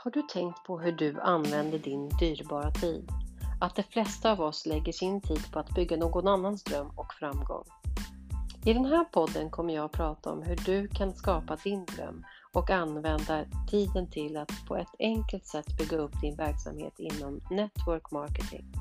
Har du tänkt på hur du använder din dyrbara tid? Att de flesta av oss lägger sin tid på att bygga någon annans dröm och framgång. I den här podden kommer jag att prata om hur du kan skapa din dröm och använda tiden till att på ett enkelt sätt bygga upp din verksamhet inom network marketing.